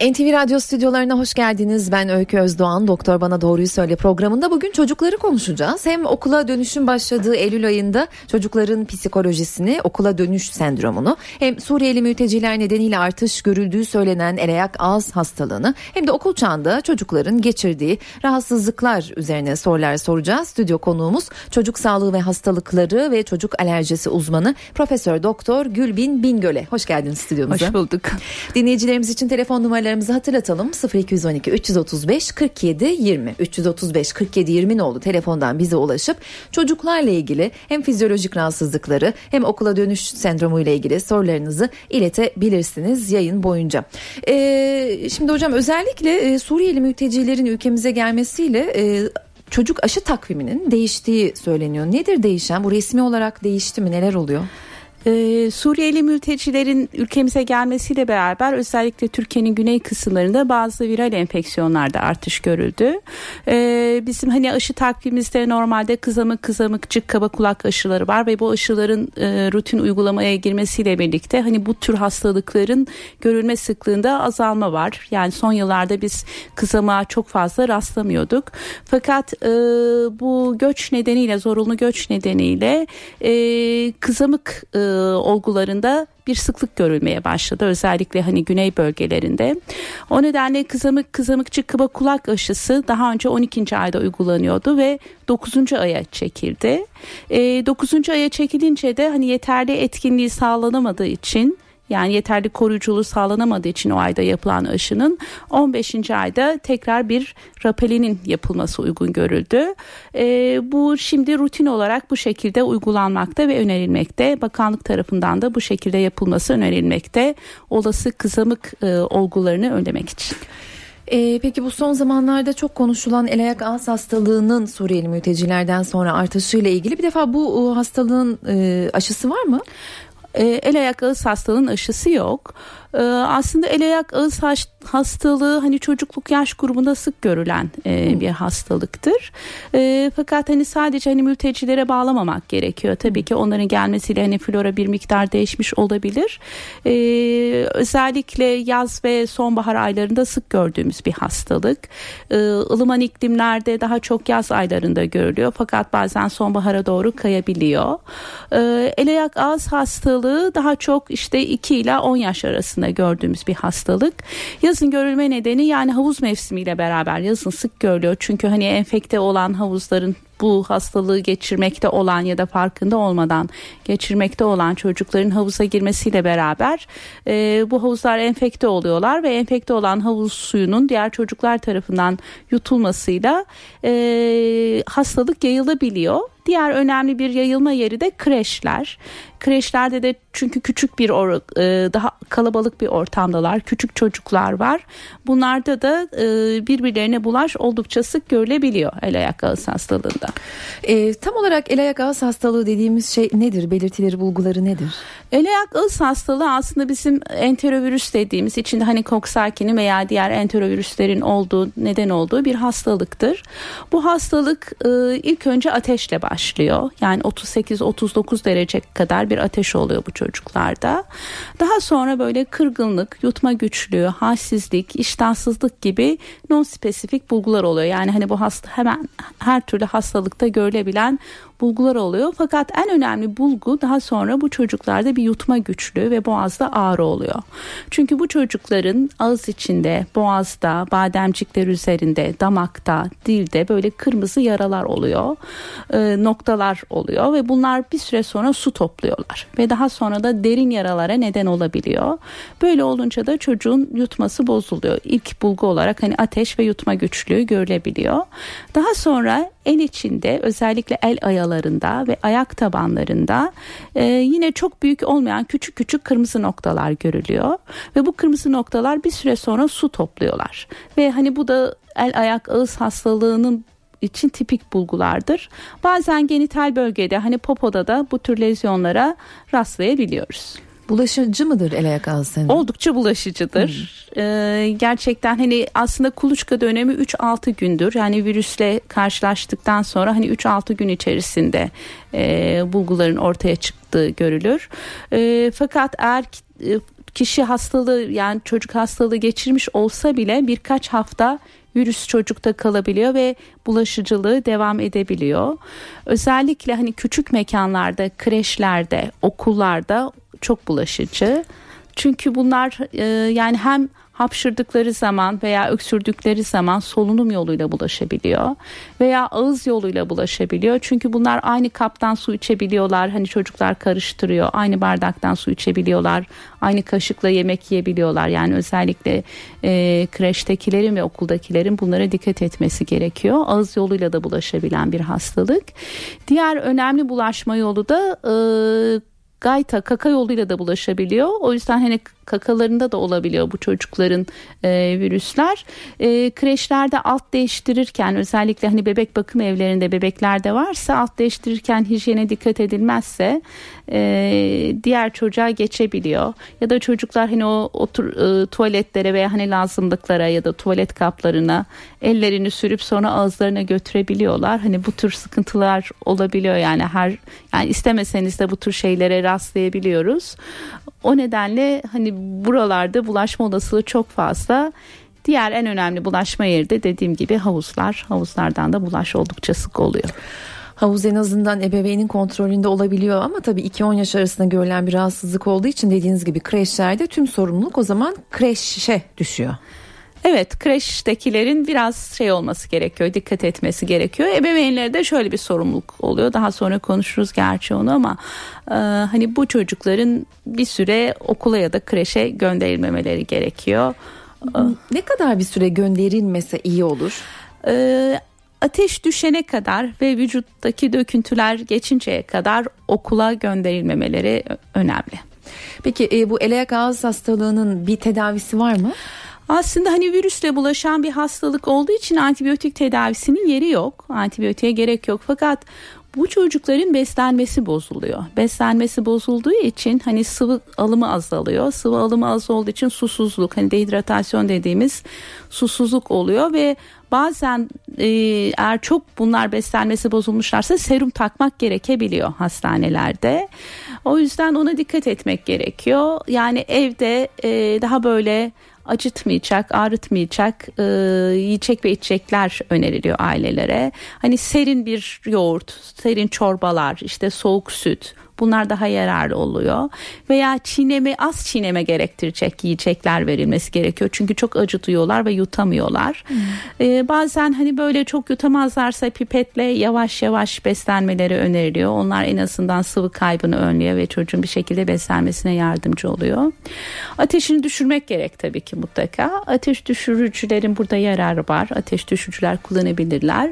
NTV Radyo stüdyolarına hoş geldiniz. Ben Öykü Özdoğan. Doktor Bana Doğruyu Söyle programında bugün çocukları konuşacağız. Hem okula dönüşün başladığı Eylül ayında çocukların psikolojisini, okula dönüş sendromunu, hem Suriyeli mülteciler nedeniyle artış görüldüğü söylenen el ayak ağız hastalığını, hem de okul çağında çocukların geçirdiği rahatsızlıklar üzerine sorular soracağız. Stüdyo konuğumuz çocuk sağlığı ve hastalıkları ve çocuk alerjisi uzmanı Profesör Doktor Gülbin Bingöl'e. Hoş geldiniz stüdyomuza. Hoş bulduk. Dinleyicilerimiz için telefon numaraları numaralarımızı hatırlatalım 0212 335 47 20 335 47 20 oldu telefondan bize ulaşıp çocuklarla ilgili hem fizyolojik rahatsızlıkları hem okula dönüş sendromu ile ilgili sorularınızı iletebilirsiniz yayın boyunca. Ee, şimdi hocam özellikle e, Suriyeli mültecilerin ülkemize gelmesiyle e, çocuk aşı takviminin değiştiği söyleniyor. Nedir değişen? Bu resmi olarak değişti mi? Neler oluyor? Ee, Suriyeli mültecilerin ülkemize gelmesiyle beraber özellikle Türkiye'nin güney kısımlarında bazı viral enfeksiyonlarda artış görüldü. Ee, bizim hani aşı takvimimizde normalde kızamık, kızamıkçık, kaba kulak aşıları var ve bu aşıların e, rutin uygulamaya girmesiyle birlikte hani bu tür hastalıkların görülme sıklığında azalma var. Yani son yıllarda biz kızamığa çok fazla rastlamıyorduk. Fakat e, bu göç nedeniyle, zorunlu göç nedeniyle e, kızamık e, olgularında bir sıklık görülmeye başladı. Özellikle hani güney bölgelerinde. O nedenle kızamık kızamıkçı kıba kulak aşısı daha önce 12. ayda uygulanıyordu ve 9. aya çekildi. E, 9. aya çekilince de hani yeterli etkinliği sağlanamadığı için yani yeterli koruyuculuğu sağlanamadığı için o ayda yapılan aşının 15. ayda tekrar bir rapelinin yapılması uygun görüldü. E, bu şimdi rutin olarak bu şekilde uygulanmakta ve önerilmekte. Bakanlık tarafından da bu şekilde yapılması önerilmekte. Olası kızamık e, olgularını önlemek için. Ee, peki bu son zamanlarda çok konuşulan el ayak ağız hastalığının Suriyeli mültecilerden sonra artışıyla ilgili bir defa bu hastalığın e, aşısı var mı? E, el ayak ağız hastalığının aşısı yok. E, aslında el ayak ağız hastalığı hani çocukluk yaş grubunda sık görülen e, bir hastalıktır. E, fakat hani sadece hani mültecilere bağlamamak gerekiyor. Tabii ki onların gelmesiyle hani flora bir miktar değişmiş olabilir. E, özellikle yaz ve sonbahar aylarında sık gördüğümüz bir hastalık. E, ılıman iklimlerde daha çok yaz aylarında görülüyor. Fakat bazen sonbahara doğru kayabiliyor. E, el ayak ağız hastalığı daha çok işte 2 ile 10 yaş arasında gördüğümüz bir hastalık. Yazın görülme nedeni yani havuz mevsimiyle beraber yazın sık görülüyor. Çünkü hani enfekte olan havuzların bu hastalığı geçirmekte olan ya da farkında olmadan geçirmekte olan çocukların havuza girmesiyle beraber e, bu havuzlar enfekte oluyorlar ve enfekte olan havuz suyunun diğer çocuklar tarafından yutulmasıyla e, hastalık yayılabiliyor. Diğer önemli bir yayılma yeri de kreşler. Kreşlerde de çünkü küçük bir or, e, daha kalabalık bir ortamdalar. Küçük çocuklar var. Bunlarda da e, birbirlerine bulaş oldukça sık görülebiliyor el ayak ağız hastalığında. E, tam olarak el ayak ağız hastalığı dediğimiz şey nedir? Belirtileri, bulguları nedir? El ayak ağız hastalığı aslında bizim enterovirüs dediğimiz içinde hani koksarkinin veya diğer enterovirüslerin olduğu neden olduğu bir hastalıktır. Bu hastalık e, ilk önce ateşle başlıyor. Yani 38-39 derece kadar bir ateş oluyor bu çocuklarda. Daha sonra böyle kırgınlık, yutma güçlüğü, halsizlik, iştahsızlık gibi non spesifik bulgular oluyor. Yani hani bu hasta hemen her türlü hastalıkta görülebilen bulgular oluyor. Fakat en önemli bulgu daha sonra bu çocuklarda bir yutma güçlüğü ve boğazda ağrı oluyor. Çünkü bu çocukların ağız içinde, boğazda, bademcikler üzerinde, damakta, dilde böyle kırmızı yaralar oluyor. E, noktalar oluyor ve bunlar bir süre sonra su topluyorlar. Ve daha sonra da derin yaralara neden olabiliyor. Böyle olunca da çocuğun yutması bozuluyor. İlk bulgu olarak hani ateş ve yutma güçlüğü görülebiliyor. Daha sonra el içinde özellikle el ayalarında ve ayak tabanlarında e, yine çok büyük olmayan küçük küçük kırmızı noktalar görülüyor ve bu kırmızı noktalar bir süre sonra su topluyorlar ve hani bu da el ayak ağız hastalığının için tipik bulgulardır. Bazen genital bölgede hani popoda da bu tür lezyonlara rastlayabiliyoruz. Bulaşıcı mıdır el ayak sendromu? Oldukça bulaşıcıdır. Hmm. Ee, gerçekten hani aslında kuluçka dönemi 3-6 gündür. Yani virüsle karşılaştıktan sonra hani 3-6 gün içerisinde e, bulguların ortaya çıktığı görülür. E, fakat eğer e, kişi hastalığı yani çocuk hastalığı geçirmiş olsa bile birkaç hafta virüs çocukta kalabiliyor ve bulaşıcılığı devam edebiliyor. Özellikle hani küçük mekanlarda, kreşlerde, okullarda çok bulaşıcı. Çünkü bunlar e, yani hem hapşırdıkları zaman veya öksürdükleri zaman solunum yoluyla bulaşabiliyor veya ağız yoluyla bulaşabiliyor. Çünkü bunlar aynı kaptan su içebiliyorlar. Hani çocuklar karıştırıyor. Aynı bardaktan su içebiliyorlar. Aynı kaşıkla yemek yiyebiliyorlar. Yani özellikle e, kreştekilerin ve okuldakilerin bunlara dikkat etmesi gerekiyor. Ağız yoluyla da bulaşabilen bir hastalık. Diğer önemli bulaşma yolu da e, gayta kaka yoluyla da bulaşabiliyor. O yüzden hani kakalarında da olabiliyor bu çocukların e, virüsler. E, kreşlerde alt değiştirirken özellikle hani bebek bakım evlerinde bebeklerde varsa alt değiştirirken hijyene dikkat edilmezse e, diğer çocuğa geçebiliyor. Ya da çocuklar hani o otur, e, tuvaletlere veya hani lazımlıklara ya da tuvalet kaplarına ellerini sürüp sonra ağızlarına götürebiliyorlar. Hani bu tür sıkıntılar olabiliyor yani her yani istemeseniz de bu tür şeylere rastlayabiliyoruz. O nedenle hani buralarda bulaşma olasılığı çok fazla. Diğer en önemli bulaşma yeri de dediğim gibi havuzlar. Havuzlardan da bulaş oldukça sık oluyor. Havuz en azından ebeveynin kontrolünde olabiliyor ama tabii 2-10 yaş arasında görülen bir rahatsızlık olduğu için dediğiniz gibi kreşlerde tüm sorumluluk o zaman kreşe düşüyor. Evet kreştekilerin biraz şey olması gerekiyor dikkat etmesi gerekiyor. Ebeveynlerde şöyle bir sorumluluk oluyor daha sonra konuşuruz gerçi onu ama e, hani bu çocukların bir süre okula ya da kreşe gönderilmemeleri gerekiyor. Ne kadar bir süre gönderilmese iyi olur? E, ateş düşene kadar ve vücuttaki döküntüler geçinceye kadar okula gönderilmemeleri önemli. Peki e, bu el ağız hastalığının bir tedavisi var mı? Aslında hani virüsle bulaşan bir hastalık olduğu için antibiyotik tedavisinin yeri yok. Antibiyotiğe gerek yok. Fakat bu çocukların beslenmesi bozuluyor. Beslenmesi bozulduğu için hani sıvı alımı azalıyor. Sıvı alımı az olduğu için susuzluk hani dehidratasyon dediğimiz susuzluk oluyor ve bazen e, eğer çok bunlar beslenmesi bozulmuşlarsa serum takmak gerekebiliyor hastanelerde. O yüzden ona dikkat etmek gerekiyor. Yani evde e, daha böyle acıtmayacak, ağrıtmayacak e, yiyecek ve içecekler öneriliyor ailelere. Hani serin bir yoğurt, serin çorbalar, işte soğuk süt, Bunlar daha yararlı oluyor. Veya çiğneme az çiğneme gerektirecek yiyecekler verilmesi gerekiyor. Çünkü çok acı duyuyorlar ve yutamıyorlar. Hmm. Ee, bazen hani böyle çok yutamazlarsa pipetle yavaş yavaş beslenmeleri öneriliyor. Onlar en azından sıvı kaybını önlüyor ve çocuğun bir şekilde beslenmesine yardımcı oluyor. Ateşini düşürmek gerek tabii ki mutlaka. Ateş düşürücülerin burada yararı var. Ateş düşürücüler kullanabilirler.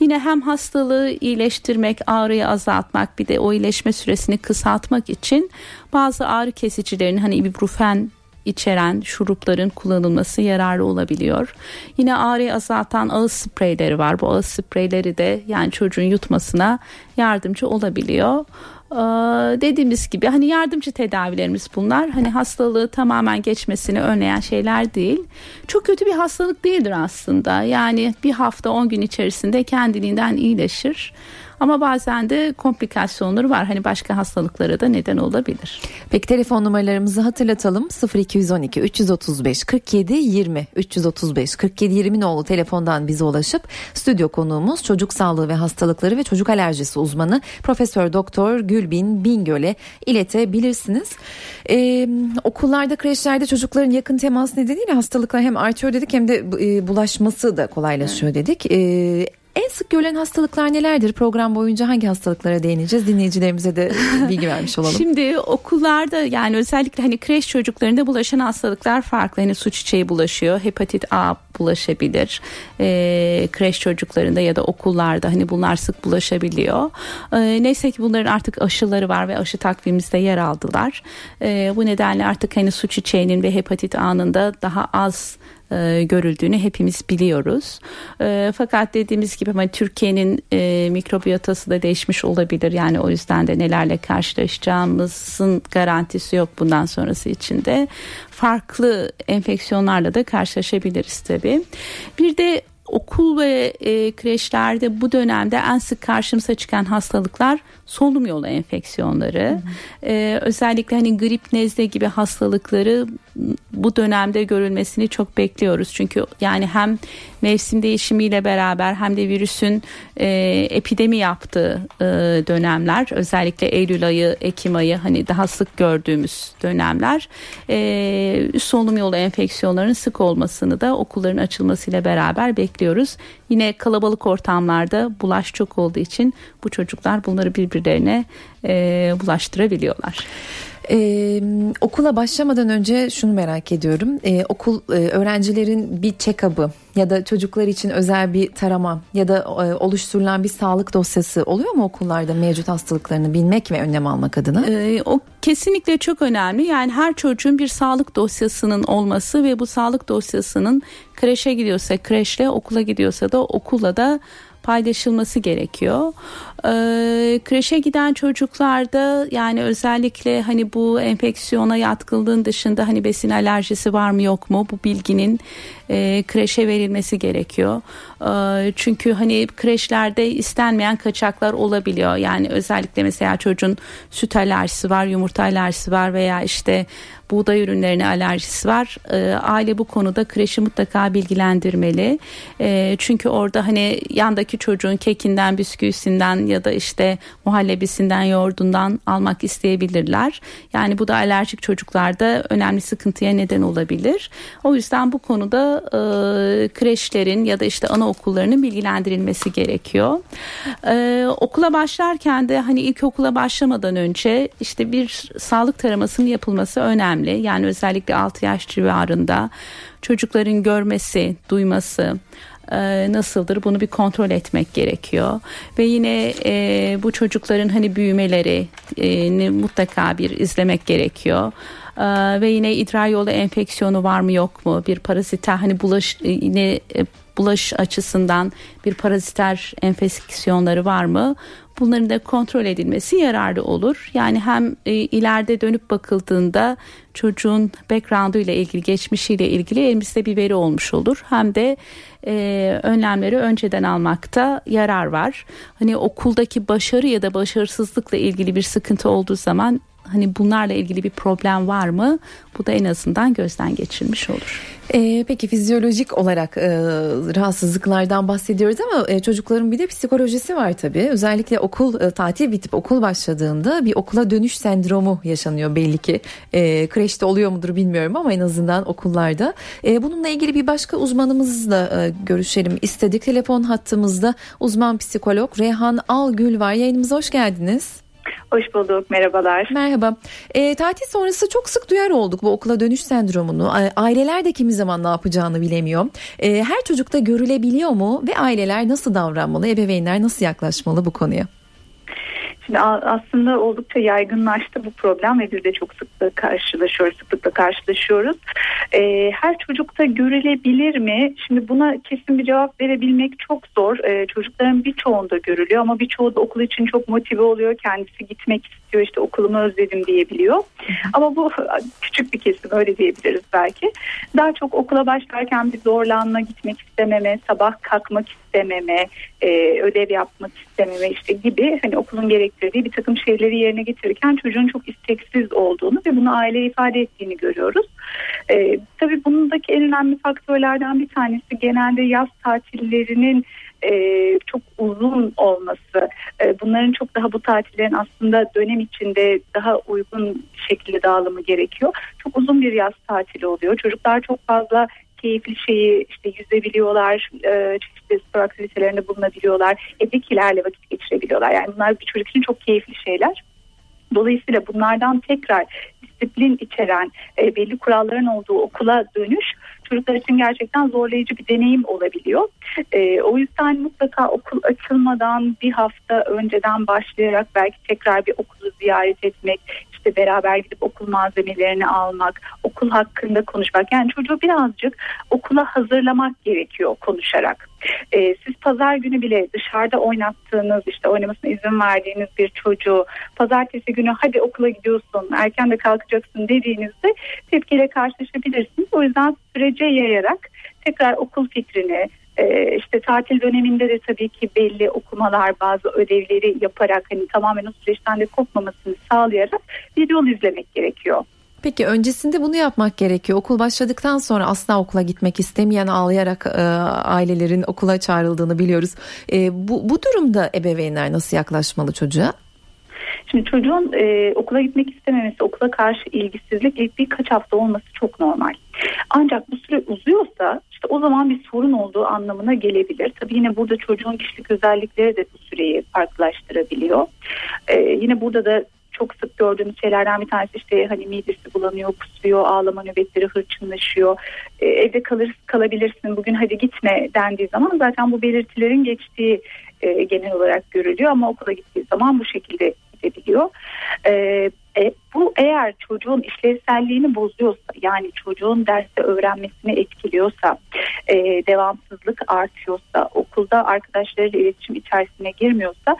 Yine hem hastalığı iyileştirmek, ağrıyı azaltmak bir de o iyileşme süresi süresini kısaltmak için bazı ağrı kesicilerin hani ibuprofen içeren şurupların kullanılması yararlı olabiliyor. Yine ağrıyı azaltan ağız spreyleri var. Bu ağız spreyleri de yani çocuğun yutmasına yardımcı olabiliyor. Ee, dediğimiz gibi hani yardımcı tedavilerimiz bunlar. Hani hastalığı tamamen geçmesini önleyen şeyler değil. Çok kötü bir hastalık değildir aslında. Yani bir hafta 10 gün içerisinde kendiliğinden iyileşir. Ama bazen de komplikasyonları var. Hani başka hastalıklara da neden olabilir. Peki telefon numaralarımızı hatırlatalım. 0212 335 47 20 335 47 20 nolu telefondan bize ulaşıp stüdyo konuğumuz çocuk sağlığı ve hastalıkları ve çocuk alerjisi uzmanı Profesör Doktor Gülbin Bingöl'e iletebilirsiniz. Ee, okullarda, kreşlerde çocukların yakın temas nedeniyle hastalıklar hem artıyor dedik hem de e, bulaşması da kolaylaşıyor dedik. Ee, en sık görülen hastalıklar nelerdir? Program boyunca hangi hastalıklara değineceğiz? Dinleyicilerimize de bilgi vermiş olalım. Şimdi okullarda yani özellikle hani kreş çocuklarında bulaşan hastalıklar farklı. Hani su çiçeği bulaşıyor, hepatit A bulaşabilir. E, kreş çocuklarında ya da okullarda hani bunlar sık bulaşabiliyor. E, neyse ki bunların artık aşıları var ve aşı takvimimizde yer aldılar. E, bu nedenle artık hani su çiçeğinin ve hepatit A'nın da daha az e, görüldüğünü hepimiz biliyoruz. E, fakat dediğimiz gibi ama Türkiye'nin e, mikrobiyotası da değişmiş olabilir. Yani o yüzden de nelerle karşılaşacağımızın garantisi yok bundan sonrası içinde. Farklı enfeksiyonlarla da karşılaşabiliriz tabii. Bir de okul ve e, kreşlerde bu dönemde en sık karşımıza çıkan hastalıklar solunum yolu enfeksiyonları. Ee, özellikle hani grip, nezle gibi hastalıkları bu dönemde görülmesini çok bekliyoruz. Çünkü yani hem mevsim değişimiyle beraber hem de virüsün e, epidemi yaptığı e, dönemler özellikle Eylül ayı, Ekim ayı hani daha sık gördüğümüz dönemler e, üst solunum yolu enfeksiyonlarının sık olmasını da okulların açılmasıyla beraber bekliyoruz. Yine kalabalık ortamlarda bulaş çok olduğu için bu çocuklar bunları birbirlerine e, bulaştırabiliyorlar. Ee, okula başlamadan önce şunu merak ediyorum. Ee, okul e, öğrencilerin bir check-up'ı ya da çocuklar için özel bir tarama ya da e, oluşturulan bir sağlık dosyası oluyor mu okullarda mevcut hastalıklarını bilmek ve önlem almak adına? Ee, o kesinlikle çok önemli. Yani her çocuğun bir sağlık dosyasının olması ve bu sağlık dosyasının kreşe gidiyorsa kreşle okula gidiyorsa da okulla da paylaşılması gerekiyor. Ee, kreşe giden çocuklarda yani özellikle hani bu enfeksiyona yatkınlığın dışında hani besin alerjisi var mı yok mu bu bilginin e, kreşe verilmesi gerekiyor. E, çünkü hani kreşlerde istenmeyen kaçaklar olabiliyor. Yani özellikle mesela çocuğun süt alerjisi var, yumurta alerjisi var veya işte buğday ürünlerine alerjisi var. E, aile bu konuda kreşi mutlaka bilgilendirmeli. E, çünkü orada hani yandaki çocuğun kekinden, bisküvisinden ya da işte muhallebisinden, yoğurdundan almak isteyebilirler. Yani bu da alerjik çocuklarda önemli sıkıntıya neden olabilir. O yüzden bu konuda e, kreşlerin ya da işte anaokullarının bilgilendirilmesi gerekiyor. E, okula başlarken de hani ilk okula başlamadan önce işte bir sağlık taramasının yapılması önemli. Yani özellikle 6 yaş civarında çocukların görmesi, duyması, e, nasıldır bunu bir kontrol etmek gerekiyor ve yine e, bu çocukların hani büyümeleri e, mutlaka bir izlemek gerekiyor. Ee, ve yine idrar yolu enfeksiyonu var mı yok mu bir paraziter hani bulaş e, yine e, bulaş açısından bir paraziter enfeksiyonları var mı bunların da kontrol edilmesi yararlı olur. Yani hem e, ileride dönüp bakıldığında çocuğun background'u ile ilgili geçmişiyle ilgili elimizde bir veri olmuş olur. Hem de e, önlemleri önceden almakta yarar var. Hani okuldaki başarı ya da başarısızlıkla ilgili bir sıkıntı olduğu zaman hani bunlarla ilgili bir problem var mı? Bu da en azından gözden geçirilmiş olur. E, peki fizyolojik olarak e, rahatsızlıklardan bahsediyoruz ama e, çocukların bir de psikolojisi var tabii. Özellikle okul e, tatil bitip okul başladığında bir okula dönüş sendromu yaşanıyor belli ki. E, kreşte oluyor mudur bilmiyorum ama en azından okullarda. E, bununla ilgili bir başka uzmanımızla e, görüşelim istedik. Telefon hattımızda uzman psikolog Rehan Algül var. Yayınımıza hoş geldiniz. Hoş bulduk, merhabalar. Merhaba. E, tatil sonrası çok sık duyar olduk bu okula dönüş sendromunu. Aileler de kimi zaman ne yapacağını bilemiyor. E, her çocukta görülebiliyor mu ve aileler nasıl davranmalı, ebeveynler nasıl yaklaşmalı bu konuya? Şimdi aslında oldukça yaygınlaştı bu problem ve biz de çok sıklıkla karşılaşıyoruz, sıklıkla karşılaşıyoruz. Ee, her çocukta görülebilir mi? Şimdi buna kesin bir cevap verebilmek çok zor. Ee, çocukların birçoğunda görülüyor ama birçoğu da okul için çok motive oluyor. Kendisi gitmek istiyor, işte okulumu özledim diyebiliyor. Ama bu küçük bir kesim öyle diyebiliriz belki. Daha çok okula başlarken bir zorlanma, gitmek istememe, sabah kalkmak istememe, e, ödev yapmak istememe işte gibi hani okulun gerektirdiği bir takım şeyleri yerine getirirken çocuğun çok isteksiz olduğunu ve bunu aile ifade ettiğini görüyoruz. E, tabii bunundaki en önemli faktörlerden bir tanesi genelde yaz tatillerinin e, çok uzun olması, e, bunların çok daha bu tatillerin aslında dönem içinde daha uygun şekilde dağılımı gerekiyor. Çok uzun bir yaz tatili oluyor. Çocuklar çok fazla keyifli şeyi işte yüzebiliyorlar, e, çeşitli spor aktivitelerinde bulunabiliyorlar, evdekilerle vakit geçirebiliyorlar. Yani bunlar bir çocuk için çok keyifli şeyler. Dolayısıyla bunlardan tekrar disiplin içeren e, belli kuralların olduğu okula dönüş çocuklar için gerçekten zorlayıcı bir deneyim olabiliyor. E, o yüzden mutlaka okul açılmadan bir hafta önceden başlayarak belki tekrar bir okulu ziyaret etmek, işte beraber gidip okul malzemelerini almak, okul hakkında konuşmak. Yani çocuğu birazcık okula hazırlamak gerekiyor konuşarak. Ee, siz pazar günü bile dışarıda oynattığınız işte oynamasına izin verdiğiniz bir çocuğu pazartesi günü hadi okula gidiyorsun erken de kalkacaksın dediğinizde tepkiyle karşılaşabilirsiniz. O yüzden sürece yayarak tekrar okul fikrini ee, işte tatil döneminde de tabii ki belli okumalar bazı ödevleri yaparak hani tamamen o süreçten de kopmamasını sağlayarak bir yol izlemek gerekiyor. Peki öncesinde bunu yapmak gerekiyor. Okul başladıktan sonra asla okula gitmek istemeyen ağlayarak e, ailelerin okula çağrıldığını biliyoruz. E, bu, bu durumda ebeveynler nasıl yaklaşmalı çocuğa? Şimdi çocuğun e, okula gitmek istememesi, okula karşı ilgisizlik ilk birkaç hafta olması çok normal. Ancak bu süre uzuyorsa işte o zaman bir sorun olduğu anlamına gelebilir. Tabii yine burada çocuğun kişilik özellikleri de bu süreyi farklılaştırabiliyor. Ee, yine burada da çok sık gördüğümüz şeylerden bir tanesi işte hani midesi bulanıyor, kusuyor, ağlama nöbetleri hırçınlaşıyor. Ee, evde kalır, kalabilirsin bugün hadi gitme dendiği zaman zaten bu belirtilerin geçtiği e, genel olarak görülüyor ama okula gittiği zaman bu şekilde gidebiliyor. Ee, e, bu eğer çocuğun işlevselliğini bozuyorsa yani çocuğun derste öğrenmesini etkiliyorsa e, devamsızlık artıyorsa okulda arkadaşlarıyla iletişim içerisine girmiyorsa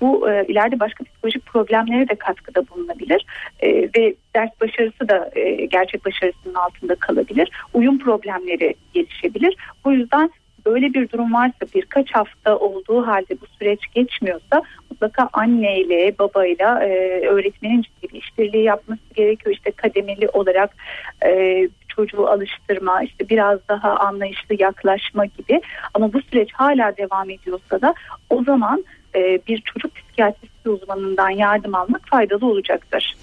bu e, ileride başka psikolojik problemlere de katkıda bulunabilir e, ve ders başarısı da e, gerçek başarısının altında kalabilir. Uyum problemleri gelişebilir. Bu yüzden böyle bir durum varsa birkaç hafta olduğu halde bu süreç geçmiyorsa mutlaka anneyle babayla e, öğretmenin ciddi bir işbirliği yapması gerekiyor. İşte kademeli olarak e, çocuğu alıştırma, işte biraz daha anlayışlı yaklaşma gibi. Ama bu süreç hala devam ediyorsa da o zaman e, bir çocuk psikiyatrisi uzmanından yardım almak faydalı olacaktır.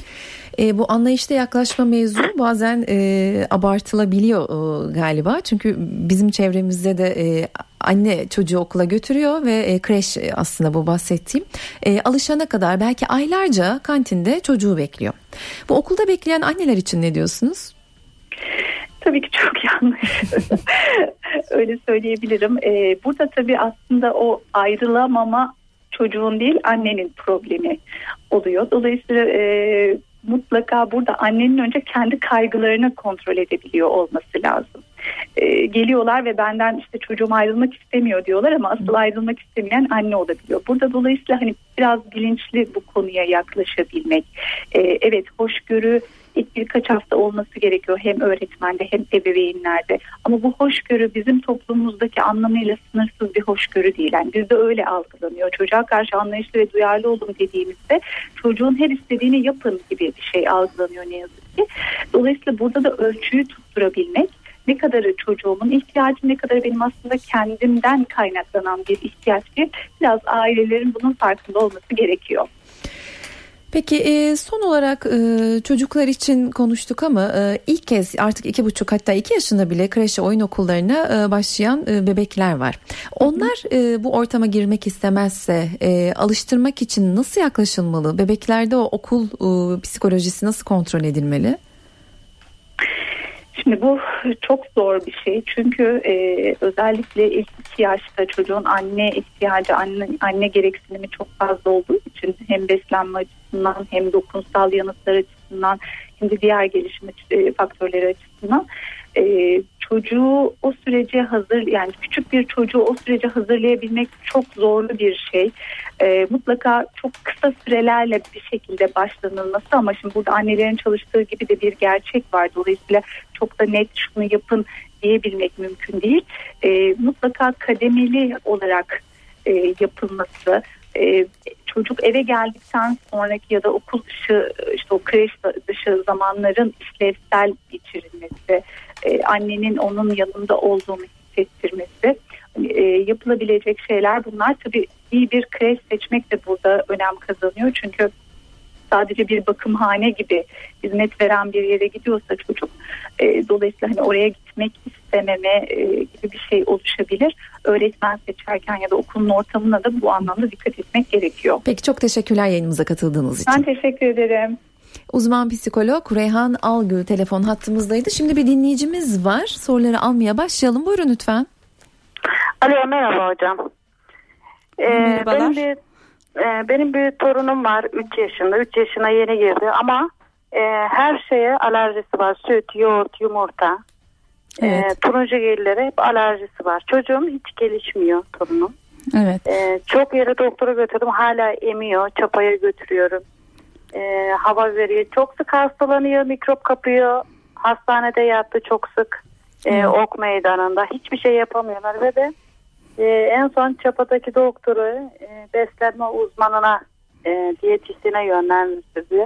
E, bu anlayışta yaklaşma mevzu bazen e, abartılabiliyor e, galiba. Çünkü bizim çevremizde de e, anne çocuğu okula götürüyor ve e, kreş aslında bu bahsettiğim. E, alışana kadar belki aylarca kantinde çocuğu bekliyor. Bu okulda bekleyen anneler için ne diyorsunuz? Tabii ki çok yanlış. Öyle söyleyebilirim. Ee, burada tabii aslında o ayrılamama çocuğun değil annenin problemi oluyor. Dolayısıyla e, mutlaka burada annenin önce kendi kaygılarını kontrol edebiliyor olması lazım. E, geliyorlar ve benden işte çocuğum ayrılmak istemiyor diyorlar ama asıl ayrılmak istemeyen anne olabiliyor. Burada dolayısıyla hani biraz bilinçli bu konuya yaklaşabilmek. E, evet hoşgörü ilk birkaç hafta olması gerekiyor hem öğretmende hem ebeveynlerde. Ama bu hoşgörü bizim toplumumuzdaki anlamıyla sınırsız bir hoşgörü değil. Yani bizde öyle algılanıyor. Çocuğa karşı anlayışlı ve duyarlı olun dediğimizde çocuğun her istediğini yapın gibi bir şey algılanıyor ne yazık ki. Dolayısıyla burada da ölçüyü tutturabilmek ne kadarı çocuğumun ihtiyacı ne kadarı benim aslında kendimden kaynaklanan bir ihtiyaç bir biraz ailelerin bunun farkında olması gerekiyor. Peki e, son olarak e, çocuklar için konuştuk ama e, ilk kez artık iki buçuk hatta iki yaşında bile kreşe oyun okullarına başlayan bebekler var. Onlar bu ortama girmek istemezse alıştırmak için nasıl yaklaşılmalı? Bebeklerde o okul psikolojisi nasıl kontrol edilmeli? Şimdi bu çok zor bir şey. Çünkü e, özellikle ilk iki yaşta çocuğun anne ihtiyacı, anne, anne gereksinimi çok fazla olduğu için hem beslenme açısından hem dokunsal yanıtlar açısından hem de diğer gelişim e, faktörleri açısından e, çocuğu o sürece hazır yani küçük bir çocuğu o sürece hazırlayabilmek çok zorlu bir şey. E, mutlaka çok kısa sürelerle bir şekilde başlanılması ama şimdi burada annelerin çalıştığı gibi de bir gerçek var. Dolayısıyla çok da net şunu yapın diyebilmek mümkün değil. E, mutlaka kademeli olarak e, yapılması e, çocuk eve geldikten sonraki ya da okul dışı işte o kreş dışı zamanların işlevsel geçirilmesi, e, annenin onun yanında olduğunu hissettirmesi e, yapılabilecek şeyler bunlar. Tabii iyi bir kreş seçmek de burada önem kazanıyor çünkü sadece bir bakımhane gibi hizmet veren bir yere gidiyorsa çocuk e, dolayısıyla hani oraya gitmek istememe e, gibi bir şey oluşabilir. Öğretmen seçerken ya da okulun ortamına da bu anlamda dikkat etmek gerekiyor. Peki çok teşekkürler yayınımıza katıldığınız için. Ben teşekkür ederim. Uzman psikolog Reyhan Algı telefon hattımızdaydı. Şimdi bir dinleyicimiz var. Soruları almaya başlayalım. Buyurun lütfen. Alo merhaba hocam. Ee, Merhabalar. Benim bir, e, benim bir torunum var 3 yaşında. 3 yaşına yeni girdi ama e, her şeye alerjisi var. Süt, yoğurt, yumurta. Evet. E, turuncu gillere hep alerjisi var. Çocuğum hiç gelişmiyor torunum. Evet. E, çok yere doktora götürdüm hala emiyor. Çapaya götürüyorum. E, hava veriyor. Çok sık hastalanıyor. Mikrop kapıyor. Hastanede yattı çok sık. E, ok meydanında. Hiçbir şey yapamıyorlar ve de e, en son çapadaki doktoru e, beslenme uzmanına e, diyetisyene yönlendirdi.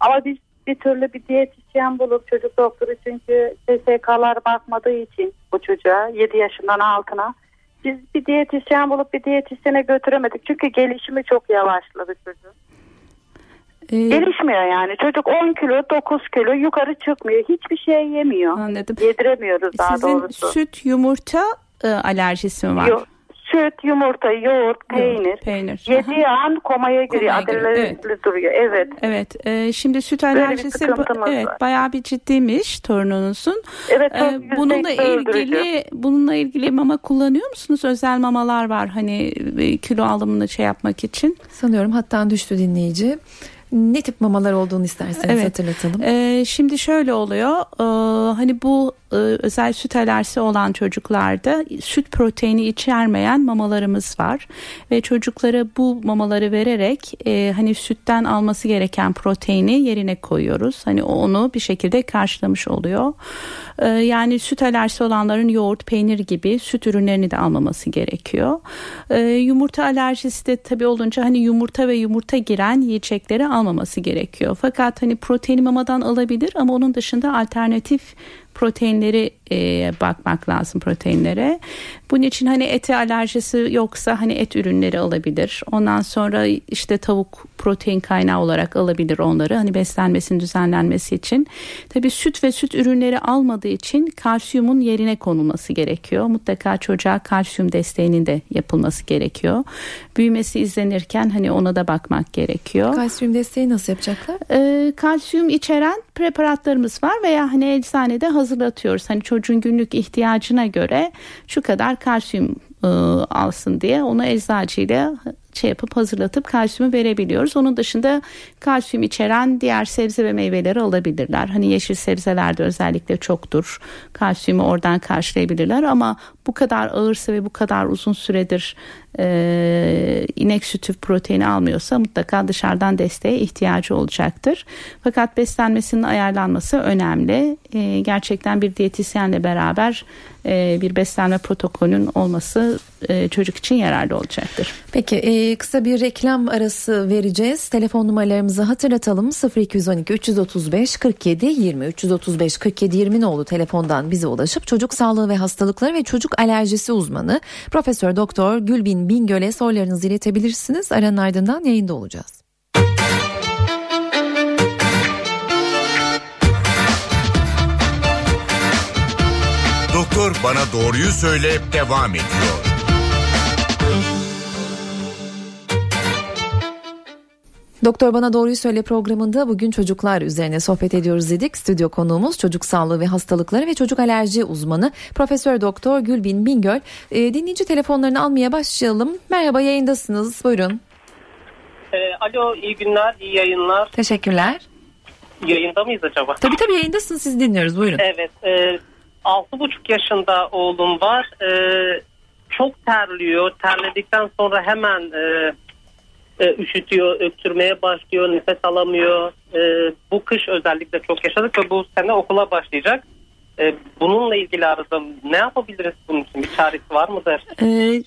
Ama biz bir türlü bir diyetisyen bulup çocuk doktoru çünkü SSK'lar bakmadığı için bu çocuğa 7 yaşından altına biz bir diyetisyen bulup bir diyetisyene götüremedik. Çünkü gelişimi çok yavaşladı çocuğun. Ee, Gelişmiyor yani. Çocuk 10 kilo 9 kilo yukarı çıkmıyor. Hiçbir şey yemiyor. Anladım. Yediremiyoruz daha Sizin doğrusu. süt, yumurta e, alerjisi mi var? Yo- süt, yumurta, yoğurt, peynir. peynir. Aha. Yediği an komaya giriyor. Adrenalin duruyor. Evet. Evet, e, şimdi süt alerjisi sıkıntımız evet var. bayağı bir ciddiymiş torununuzun. Evet. E, bununla yüz öldürücü. ilgili bununla ilgili mama kullanıyor musunuz? Özel mamalar var hani e, kilo alımını şey yapmak için. Sanıyorum hatta düştü dinleyici. Ne tip mamalar olduğunu isterseniz Evet. hatırlatalım. E, şimdi şöyle oluyor. e, hani bu e, özel süt alerjisi olan çocuklarda süt proteini içermeyen mamalarımız var ve çocuklara bu mamaları vererek e, hani sütten alması gereken proteini yerine koyuyoruz. Hani onu bir şekilde karşılamış oluyor. E, yani süt alerjisi olanların yoğurt, peynir gibi süt ürünlerini de almaması gerekiyor. E, yumurta alerjisi de tabii olunca hani yumurta ve yumurta giren yiyecekleri almaması gerekiyor. Fakat hani proteini mamadan alabilir ama onun dışında alternatif proteinleri e, bakmak lazım proteinlere. Bunun için hani ete alerjisi yoksa hani et ürünleri alabilir. Ondan sonra işte tavuk protein kaynağı olarak alabilir onları. Hani beslenmesinin düzenlenmesi için. Tabii süt ve süt ürünleri almadığı için kalsiyumun yerine konulması gerekiyor. Mutlaka çocuğa kalsiyum desteğinin de yapılması gerekiyor. Büyümesi izlenirken hani ona da bakmak gerekiyor. Kalsiyum desteği nasıl yapacaklar? Ee, kalsiyum içeren preparatlarımız var veya hani eczanede hazırlatıyoruz. Hani çocuğun günlük ihtiyacına göre şu kadar kalsiyum e, alsın diye onu eczacıyla şey yapıp hazırlatıp kalsiyumu verebiliyoruz. Onun dışında kalsiyum içeren diğer sebze ve meyveleri alabilirler. Hani yeşil sebzelerde özellikle çoktur. Kalsiyumu oradan karşılayabilirler ama bu kadar ağırsa ve bu kadar uzun süredir e, inek sütü proteini almıyorsa mutlaka dışarıdan desteğe ihtiyacı olacaktır. Fakat beslenmesinin ayarlanması önemli. E, gerçekten bir diyetisyenle beraber e, bir beslenme protokolünün olması e, çocuk için yararlı olacaktır. Peki e, kısa bir reklam arası vereceğiz. Telefon numaralarımızı hatırlatalım. 0212 335 47 20 335 47 20 oldu telefondan bize ulaşıp çocuk sağlığı ve hastalıkları ve çocuk alerjisi uzmanı Profesör Doktor Gülbin Bingöl'e sorularınızı iletebilirsiniz. Aranın ardından yayında olacağız. Doktor bana doğruyu söyle devam ediyor. Doktor Bana Doğruyu Söyle programında bugün çocuklar üzerine sohbet ediyoruz dedik. Stüdyo konuğumuz çocuk sağlığı ve hastalıkları ve çocuk alerji uzmanı Profesör Doktor Gülbin Bingöl. E, dinleyici telefonlarını almaya başlayalım. Merhaba yayındasınız. Buyurun. Ee, alo iyi günler, iyi yayınlar. Teşekkürler. Yayında mıyız acaba? Tabii tabii yayındasınız. Siz dinliyoruz. Buyurun. Evet. E, 6,5 yaşında oğlum var. E, çok terliyor. Terledikten sonra hemen e, e, üşütüyor, öksürmeye başlıyor, nefes alamıyor. E, bu kış özellikle çok yaşadık ve bu sene okula başlayacak. E, bununla ilgili aradım. Ne yapabiliriz bunun için? Bir çaresi var mıdır? Ee,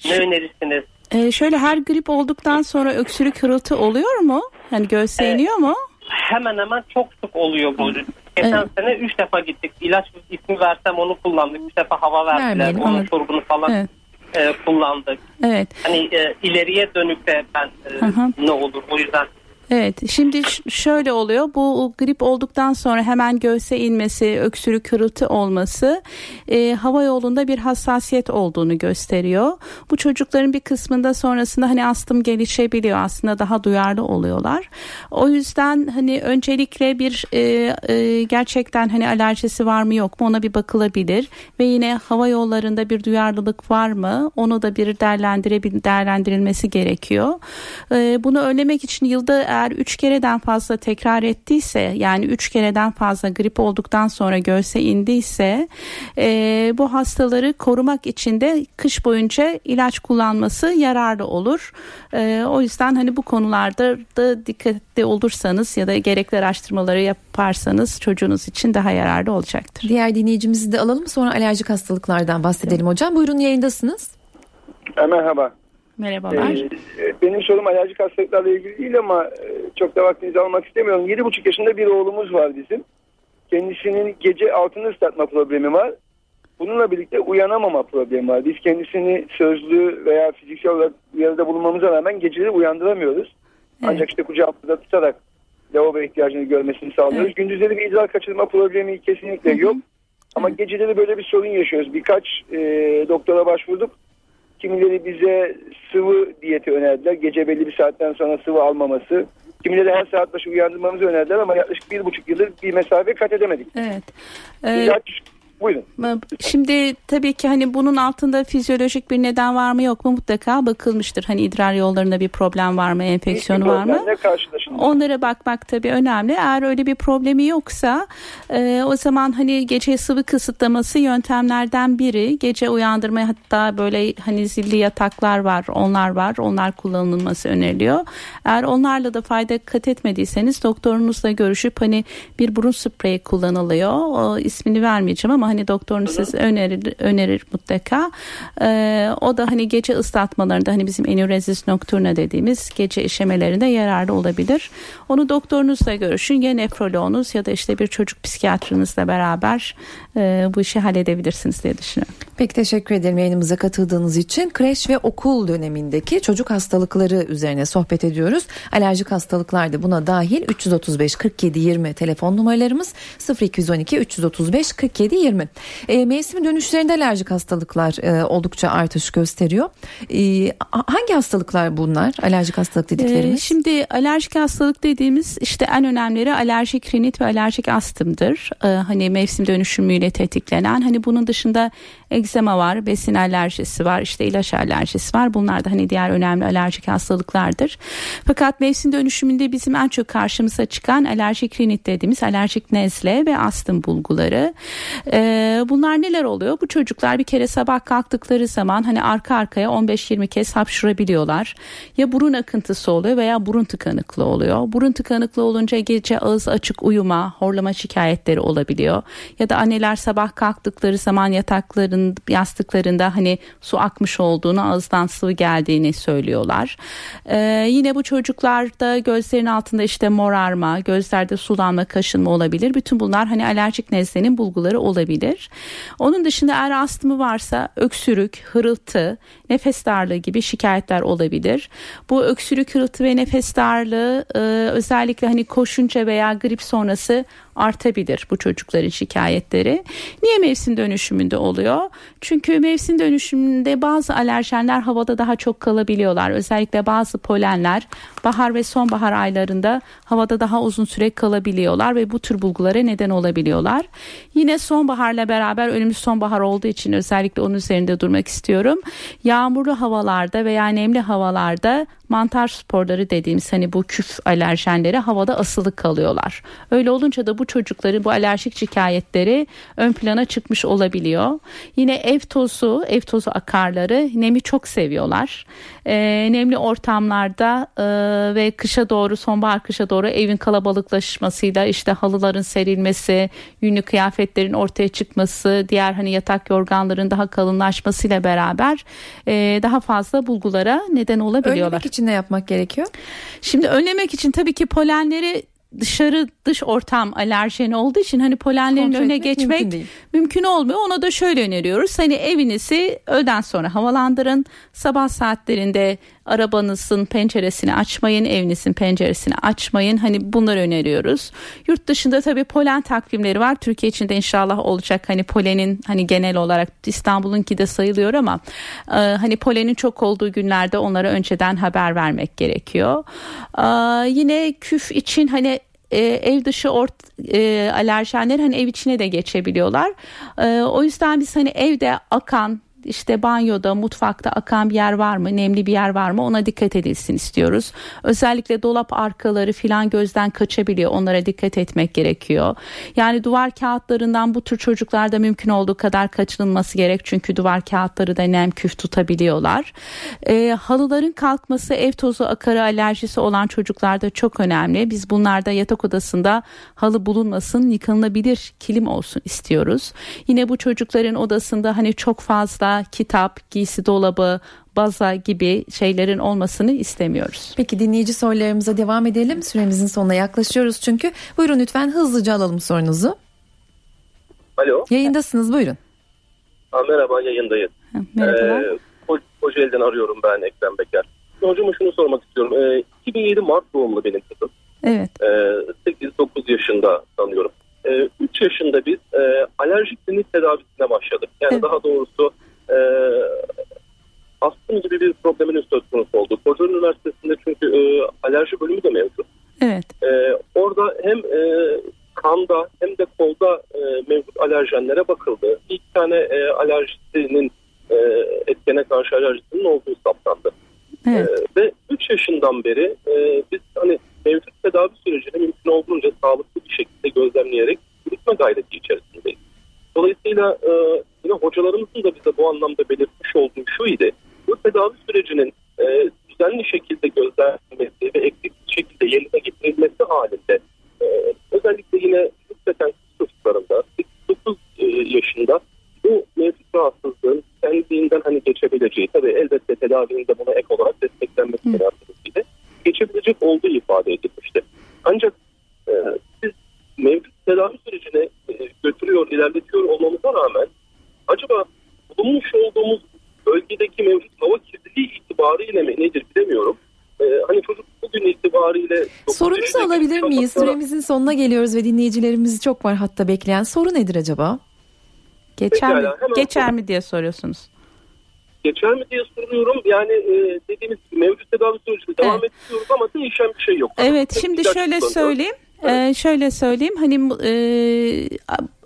Ne önerirsiniz? e, şöyle her grip olduktan sonra öksürük hırıltı oluyor mu? Hani göğse Evet. iniyor mu? Hemen hemen çok sık oluyor bu. Geçen Evet. sene 3 defa gittik. İlaç ismi versem onu kullandık. 3 defa hava verdiler. Vermeyelim, Onun anladım. şurubunu falan Evet. e, kullandık. Evet. Hani e, ileriye dönük de ben e, ne olur o yüzden Evet şimdi şöyle oluyor bu grip olduktan sonra hemen göğse inmesi öksürük hırıltı olması e, hava yolunda bir hassasiyet olduğunu gösteriyor. Bu çocukların bir kısmında sonrasında hani astım gelişebiliyor aslında daha duyarlı oluyorlar. O yüzden hani öncelikle bir e, e, gerçekten hani alerjisi var mı yok mu ona bir bakılabilir ve yine hava yollarında bir duyarlılık var mı onu da bir değerlendirebil değerlendirilmesi gerekiyor. E, bunu önlemek için yılda eğer eğer 3 kereden fazla tekrar ettiyse yani 3 kereden fazla grip olduktan sonra göğse indiyse e, bu hastaları korumak için de kış boyunca ilaç kullanması yararlı olur. E, o yüzden hani bu konularda da dikkatli olursanız ya da gerekli araştırmaları yaparsanız çocuğunuz için daha yararlı olacaktır. Diğer dinleyicimizi de alalım sonra alerjik hastalıklardan bahsedelim hocam. Buyurun yayındasınız. E, merhaba. Merhabalar. Ee, benim sorum alerjik hastalıklarla ilgili değil ama e, çok da vaktinizi almak istemiyorum. 7,5 yaşında bir oğlumuz var bizim. Kendisinin gece altını ıslatma problemi var. Bununla birlikte uyanamama problemi var. Biz kendisini sözlü veya fiziksel olarak uyarıda bulunmamıza rağmen geceleri uyandıramıyoruz. Evet. Ancak işte kucağımızda tutarak lavabo ihtiyacını görmesini sağlıyoruz. Evet. Gündüzleri bir idrar kaçırma problemi kesinlikle yok. Ama geceleri böyle bir sorun yaşıyoruz. Birkaç e, doktora başvurduk. Kimileri bize sıvı diyeti önerdiler. Gece belli bir saatten sonra sıvı almaması. Kimileri her saat başı uyandırmamızı önerdiler ama yaklaşık bir buçuk yıldır bir mesafe kat edemedik. Evet. Ee, İlaç, buyurun. Şimdi tabii ki hani bunun altında fizyolojik bir neden var mı yok mu mutlaka bakılmıştır. Hani idrar yollarında bir problem var mı, enfeksiyonu var mı? Onlara bakmak tabii önemli. Eğer öyle bir problemi yoksa e, o zaman hani gece sıvı kısıtlaması yöntemlerden biri. Gece uyandırmaya hatta böyle hani zilli yataklar var, onlar var. Onlar kullanılması öneriliyor. Eğer onlarla da fayda kat etmediyseniz doktorunuzla görüşüp hani bir burun spreyi kullanılıyor. O ismini vermeyeceğim ama hani doktorunuz siz önerir önerir mutlaka. E, o da hani gece ıslatmalarında hani bizim enuresis nocturna dediğimiz gece işemelerinde yararlı olabilir. Onu doktorunuzla görüşün ya nefroloğunuz ya da işte bir çocuk psikiyatrinizle beraber e, bu işi halledebilirsiniz diye düşünüyorum. Peki teşekkür ederim yayınımıza katıldığınız için. Kreş ve okul dönemindeki çocuk hastalıkları üzerine sohbet ediyoruz. Alerjik hastalıklar da buna dahil 335 47 20 telefon numaralarımız 0212 335 47 20. E, mevsim dönüşlerinde alerjik hastalıklar e, oldukça artış gösteriyor. E, hangi hastalıklar bunlar? Alerjik hastalık dediklerimiz. Ee, şimdi alerjik hastalık dediğimiz işte en önemlileri alerjik rinit ve alerjik astımdır. Ee, hani mevsim dönüşümüyle tetiklenen. Hani bunun dışında egzema var, besin alerjisi var, işte ilaç alerjisi var. Bunlar da hani diğer önemli alerjik hastalıklardır. Fakat mevsim dönüşümünde bizim en çok karşımıza çıkan alerjik rinit dediğimiz alerjik nezle ve astım bulguları. Ee, bunlar neler oluyor? Bu çocuklar bir kere sabah kalktıkları zaman hani arka arkaya 15-20 kez hapşurabiliyorlar. Ya burun akıntısı oluyor veya burun tıkanıklığı oluyor. Burun tıkanıklığı olunca gece ağız açık uyuma, horlama şikayetleri olabiliyor. Ya da anneler sabah kalktıkları zaman yatakların yastıklarında hani su akmış olduğunu, ağızdan sıvı geldiğini söylüyorlar. Ee, yine bu çocuklarda gözlerin altında işte morarma, gözlerde sulanma, kaşınma olabilir. Bütün bunlar hani alerjik nezlenin bulguları olabilir. Onun dışında eğer astımı varsa öksürük, hırıltı, nefes darlığı gibi şikayetler olabilir. Bu öksürük, hırıltı ve nefes darlığı e, özellikle hani koşunca veya grip sonrası artabilir bu çocukların şikayetleri. Niye mevsim dönüşümünde oluyor? Çünkü mevsim dönüşümünde bazı alerjenler havada daha çok kalabiliyorlar. Özellikle bazı polenler bahar ve sonbahar aylarında havada daha uzun süre kalabiliyorlar ve bu tür bulgulara neden olabiliyorlar. Yine sonbaharla beraber önümüz sonbahar olduğu için özellikle onun üzerinde durmak istiyorum. Yağmurlu havalarda veya nemli havalarda mantar sporları dediğimiz hani bu küf alerjenleri havada asılı kalıyorlar. Öyle olunca da bu çocukların bu alerjik şikayetleri ön plana çıkmış olabiliyor. Yine ev tozu, ev tozu akarları nemi çok seviyorlar. E, nemli ortamlarda e, ve kışa doğru sonbahar kışa doğru evin kalabalıklaşmasıyla işte halıların serilmesi, yünlü kıyafetlerin ortaya çıkması, diğer hani yatak yorganların daha kalınlaşmasıyla beraber e, daha fazla bulgulara neden olabiliyorlar. Önlemek için ne yapmak gerekiyor? Şimdi önlemek için tabii ki polenleri dışarı dış ortam alerjeni olduğu için hani polenlerin Kontrol önüne geçmek mümkün mümkün, olmuyor. Ona da şöyle öneriyoruz. Hani evinizi öğleden sonra havalandırın. Sabah saatlerinde arabanızın penceresini açmayın, evinizin penceresini açmayın. Hani bunları öneriyoruz. Yurt dışında tabii polen takvimleri var. Türkiye içinde inşallah olacak. Hani polenin hani genel olarak İstanbul'unki de sayılıyor ama e, hani polenin çok olduğu günlerde onlara önceden haber vermek gerekiyor. E, yine küf için hani e, ev dışı ort e, alerjenler hani ev içine de geçebiliyorlar. E, o yüzden biz hani evde akan işte banyoda, mutfakta akan bir yer var mı, nemli bir yer var mı ona dikkat edilsin istiyoruz. Özellikle dolap arkaları filan gözden kaçabiliyor. Onlara dikkat etmek gerekiyor. Yani duvar kağıtlarından bu tür çocuklarda mümkün olduğu kadar kaçınılması gerek. Çünkü duvar kağıtları da nem küf tutabiliyorlar. E, halıların kalkması ev tozu akarı alerjisi olan çocuklarda çok önemli. Biz bunlarda yatak odasında halı bulunmasın, yıkanılabilir kilim olsun istiyoruz. Yine bu çocukların odasında hani çok fazla kitap, giysi dolabı, baza gibi şeylerin olmasını istemiyoruz. Peki dinleyici sorularımıza devam edelim. Süremizin sonuna yaklaşıyoruz çünkü. Buyurun lütfen hızlıca alalım sorunuzu. Alo. Yayındasınız buyurun. Ha, merhaba yayındayız. Ha, Merhabalar. Ee, Ko- Kocaeli'den arıyorum ben Ekrem Beker. Hocama şunu sormak istiyorum. Ee, 2007 Mart doğumlu benim kızım. Evet. Ee, 8-9 yaşında sanıyorum. Ee, 3 yaşında biz e, alerjik klinik tedavisine başladık. Yani Evet. daha doğrusu e, astım gibi bir problemin söz konusu oldu. Kocaeli Üniversitesi'nde çünkü e, alerji bölümü de mevcut. Evet. Ee, orada hem e, kanda hem de kolda e, mevcut alerjenlere bakıldı. İlk tane e, alerjisinin e, etkene karşı alerjisinin olduğu saptandı. Evet. Ee, ve 3 yaşından beri e, biz hani mevcut tedavi sürecini mümkün olduğunca sağlıklı bir şekilde gözlemleyerek yürütme gayreti içerisindeyiz. Dolayısıyla e, yine hocalarımızın da bize anlamda belirtmiş olduğu şu idi. Bu tedavi sürecinin e, düzenli şekilde gözlenmesi ve eksik şekilde yerine getirilmesi halinde e, özellikle yine nispeten kız çocuklarında 8-9 e, yaşında bu mevcut rahatsızlığın kendiliğinden hani geçebileceği tabii elbette tedavinin de buna ek olarak desteklenmesi münasebetiyle geçebilecek olduğu ifade edilmişti. Ancak e, biz mevcut tedavi sürecini e, götürüyor, ilerletiyor olmamıza rağmen acaba bulunmuş olduğumuz bölgedeki mevcut hava kirliliği itibariyle mi nedir bilemiyorum. E, hani çocuk bugün itibariyle... dokuz Sorunuzu yaşındaki alabilir miyiz? çocuklara- Süremizin sonuna geliyoruz ve dinleyicilerimiz çok var hatta bekleyen. Soru nedir acaba? Geçer mi? Pekala, hemen Geçer mi diye soruyorsunuz. geçer mi diye soruyorum. Yani e, dediğimiz gibi mevcut tedavi sürecine devam Evet. ediyoruz ama değişen bir şey yok. Evet Tek şimdi şöyle söyleyeyim. Ee, şöyle söyleyeyim hani bu, e,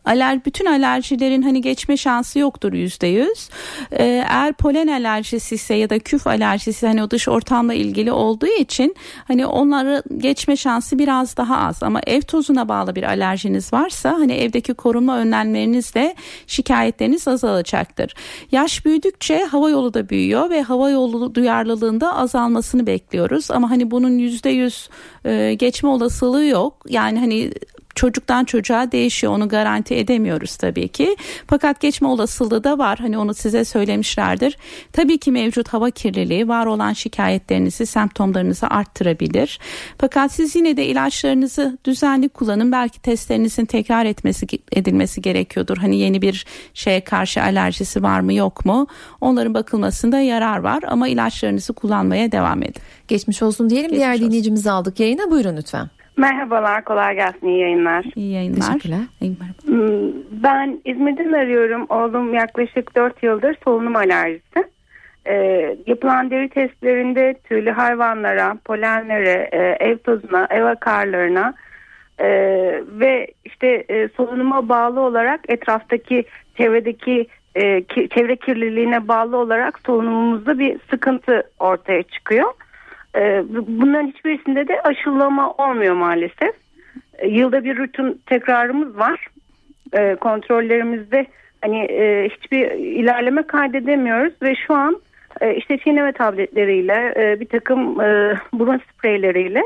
aler bütün alerjilerin hani geçme şansı yoktur yüzde yüz. Ee, eğer polen alerjisi ise ya da küf alerjisi hani o dış ortamla ilgili olduğu için hani onları geçme şansı biraz daha az ama ev tozuna bağlı bir alerjiniz varsa hani evdeki korunma önlemlerinizle şikayetleriniz azalacaktır. Yaş büyüdükçe hava yolu da büyüyor ve hava yolu duyarlılığında azalmasını bekliyoruz ama hani bunun yüzde yüz e, geçme olasılığı yok. Yani hani çocuktan çocuğa değişiyor onu garanti edemiyoruz tabii ki. Fakat geçme olasılığı da var. Hani onu size söylemişlerdir. Tabii ki mevcut hava kirliliği var olan şikayetlerinizi, semptomlarınızı arttırabilir. Fakat siz yine de ilaçlarınızı düzenli kullanın. Belki testlerinizin tekrar etmesi edilmesi gerekiyordur. Hani yeni bir şeye karşı alerjisi var mı yok mu? Onların bakılmasında yarar var ama ilaçlarınızı kullanmaya devam edin. Geçmiş olsun diyelim. Geçmiş Diğer olsun. dinleyicimizi aldık yayına. Buyurun lütfen. Merhabalar, kolay gelsin, iyi yayınlar. İyi yayınlar. Teşekkürler. Hmm, Ben İzmir'den arıyorum. Oğlum yaklaşık 4 yıldır solunum alerjisi. Ee, yapılan deri testlerinde tüylü hayvanlara, polenlere, e, ev tozuna, ev akarlarına e, ve işte e, solunuma bağlı olarak etraftaki çevredeki e, ki- çevre kirliliğine bağlı olarak solunumumuzda bir sıkıntı ortaya çıkıyor. E, bunların hiçbirisinde de aşılama olmuyor maalesef. E, Yılda bir rutin tekrarımız var. E, kontrollerimizde hani e, hiçbir ilerleme kaydedemiyoruz ve şu an e, işte çiğneme tabletleriyle e, bir takım burun spreyleriyle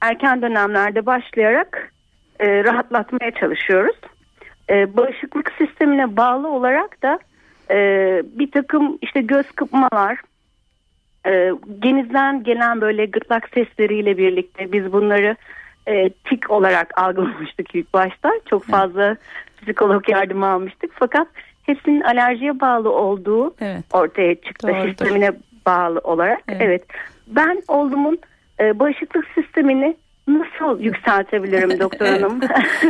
erken dönemlerde başlayarak rahatlatmaya çalışıyoruz. E, bağışıklık sistemine bağlı olarak da bir takım işte göz kıpmalar, e, genizden gelen böyle gırtlak sesleriyle birlikte biz bunları e, tik olarak algılamıştık ilk başta. Çok fazla psikolog yardımı almıştık. Fakat hepsinin alerjiye bağlı olduğu Evet. ortaya çıktı. Doğrudur. Sistemine bağlı olarak. Evet. Evet. Ben oğlumun e, bağışıklık sistemini nasıl yükseltebilirim doktor hanım?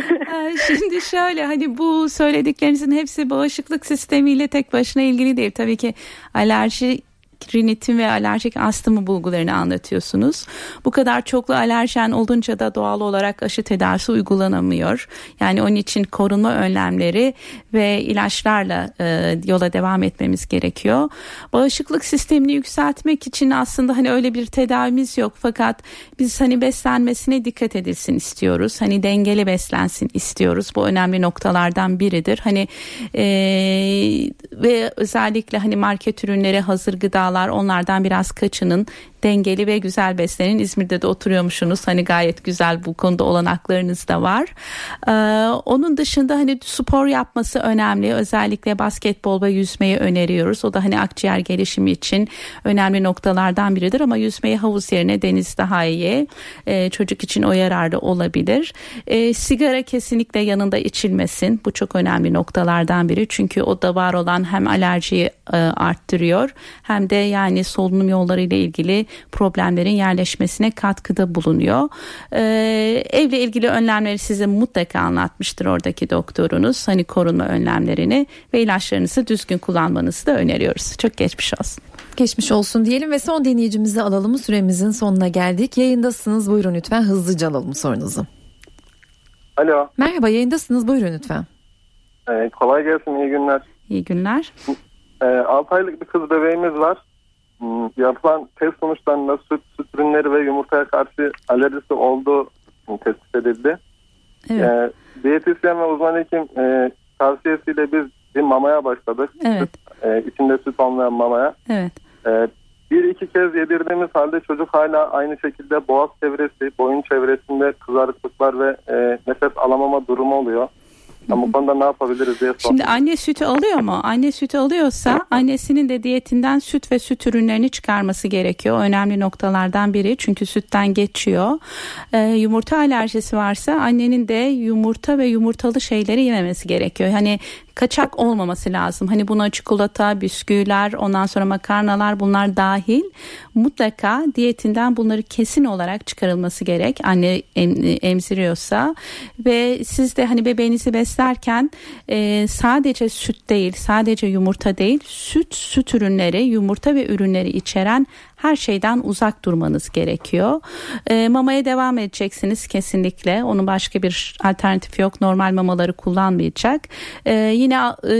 Şimdi şöyle hani bu söylediklerinizin hepsi bağışıklık sistemiyle tek başına ilgili değil. Tabii ki alerji rinitin ve alerjik astımı bulgularını anlatıyorsunuz. Bu kadar çoklu alerjen olunca da doğal olarak aşı tedavisi uygulanamıyor. Yani onun için korunma önlemleri ve ilaçlarla e, yola devam etmemiz gerekiyor. Bağışıklık sistemini yükseltmek için aslında hani öyle bir tedavimiz yok fakat biz hani beslenmesine dikkat edilsin istiyoruz. Hani dengeli beslensin istiyoruz. Bu önemli noktalardan biridir. Hani e, ve özellikle hani market ürünleri hazır gıdalar onlardan biraz kaçının dengeli ve güzel beslenin. İzmir'de de oturuyormuşsunuz. Hani gayet güzel bu konuda olanaklarınız da var. Ee, onun dışında hani spor yapması önemli. Özellikle basketbol ve yüzmeyi öneriyoruz. O da hani akciğer gelişimi için önemli noktalardan biridir ama yüzmeyi havuz yerine deniz daha iyi. Ee, çocuk için o yararlı olabilir. Ee, sigara kesinlikle yanında içilmesin. Bu çok önemli noktalardan biri. Çünkü o da var olan hem alerjiyi e, arttırıyor hem de yani solunum yolları ile ilgili problemlerin yerleşmesine katkıda bulunuyor. Ee, evle ilgili önlemleri size mutlaka anlatmıştır oradaki doktorunuz. Hani korunma önlemlerini ve ilaçlarınızı düzgün kullanmanızı da öneriyoruz. Çok geçmiş olsun. Geçmiş olsun diyelim ve son dinleyicimizi alalım. Süremizin sonuna geldik. Yayındasınız. Buyurun lütfen hızlıca alalım sorunuzu. Alo. Merhaba yayındasınız. Buyurun lütfen. Ee, kolay gelsin. İyi günler. İyi günler. Ee, 6 aylık bir kız bebeğimiz var. Yapılan test sonuçlarında süt, süt ürünleri ve yumurtaya karşı alerjisi olduğu tespit edildi. Evet. Ee, diyetisyen ve uzman hekim e, tavsiyesiyle biz bir mamaya başladık. Evet. E, içinde süt olmayan mamaya. Evet. E, bir iki kez yedirdiğimiz halde çocuk hala aynı şekilde boğaz çevresi, boyun çevresinde kızarıklıklar ve e, nefes alamama durumu oluyor. Yani bu konuda ne yapabiliriz diye sordum. Şimdi anne sütü alıyor mu? Anne sütü alıyorsa annesinin de diyetinden süt ve süt ürünlerini çıkarması gerekiyor. Önemli noktalardan biri çünkü sütten geçiyor. Ee, yumurta alerjisi varsa annenin de yumurta ve yumurtalı şeyleri yememesi gerekiyor. Hani kaçak olmaması lazım. Hani buna çikolata, bisküviler, ondan sonra makarnalar bunlar dahil mutlaka diyetinden bunları kesin olarak çıkarılması gerek. Anne em, emziriyorsa ve siz de hani bebeğinizi beslerken e, sadece süt değil, sadece yumurta değil, süt, süt ürünleri, yumurta ve ürünleri içeren her şeyden uzak durmanız gerekiyor. E, mamaya devam edeceksiniz kesinlikle. Onun başka bir alternatif yok. Normal mamaları kullanmayacak. E, yine e,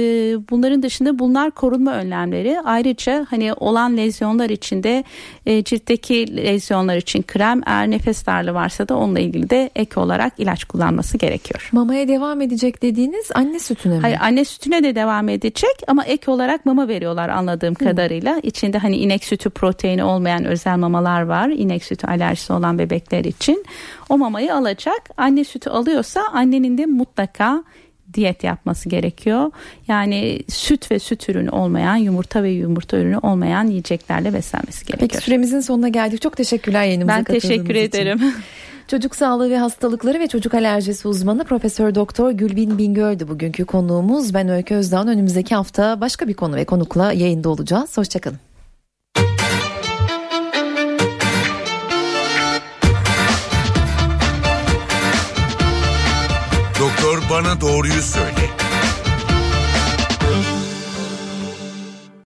bunların dışında bunlar korunma önlemleri. Ayrıca hani olan lezyonlar içinde e, ciltteki lezyonlar için krem eğer nefes darlığı varsa da onunla ilgili de ek olarak ilaç kullanması gerekiyor. Mamaya devam edecek dediğiniz anne sütüne mi? Hayır anne sütüne de devam edecek ama ek olarak mama veriyorlar anladığım kadarıyla. İçinde hani inek sütü proteini olmayan özel mamalar var. İnek sütü alerjisi olan bebekler için. O mamayı alacak. Anne sütü alıyorsa annenin de mutlaka diyet yapması gerekiyor. Yani süt ve süt ürünü olmayan, yumurta ve yumurta ürünü olmayan yiyeceklerle beslenmesi gerekiyor. Peki süremizin sonuna geldik. Çok teşekkürler yayınımıza Ben teşekkür katıldığınız için. ederim. Çocuk sağlığı ve hastalıkları ve çocuk alerjisi uzmanı Profesör Doktor Gülbin Bingöl'dü bugünkü konuğumuz. Ben Öykü Özdağ'ın önümüzdeki hafta başka bir konu ve konukla yayında olacağız. Hoşçakalın. Bana doğruyu söyle.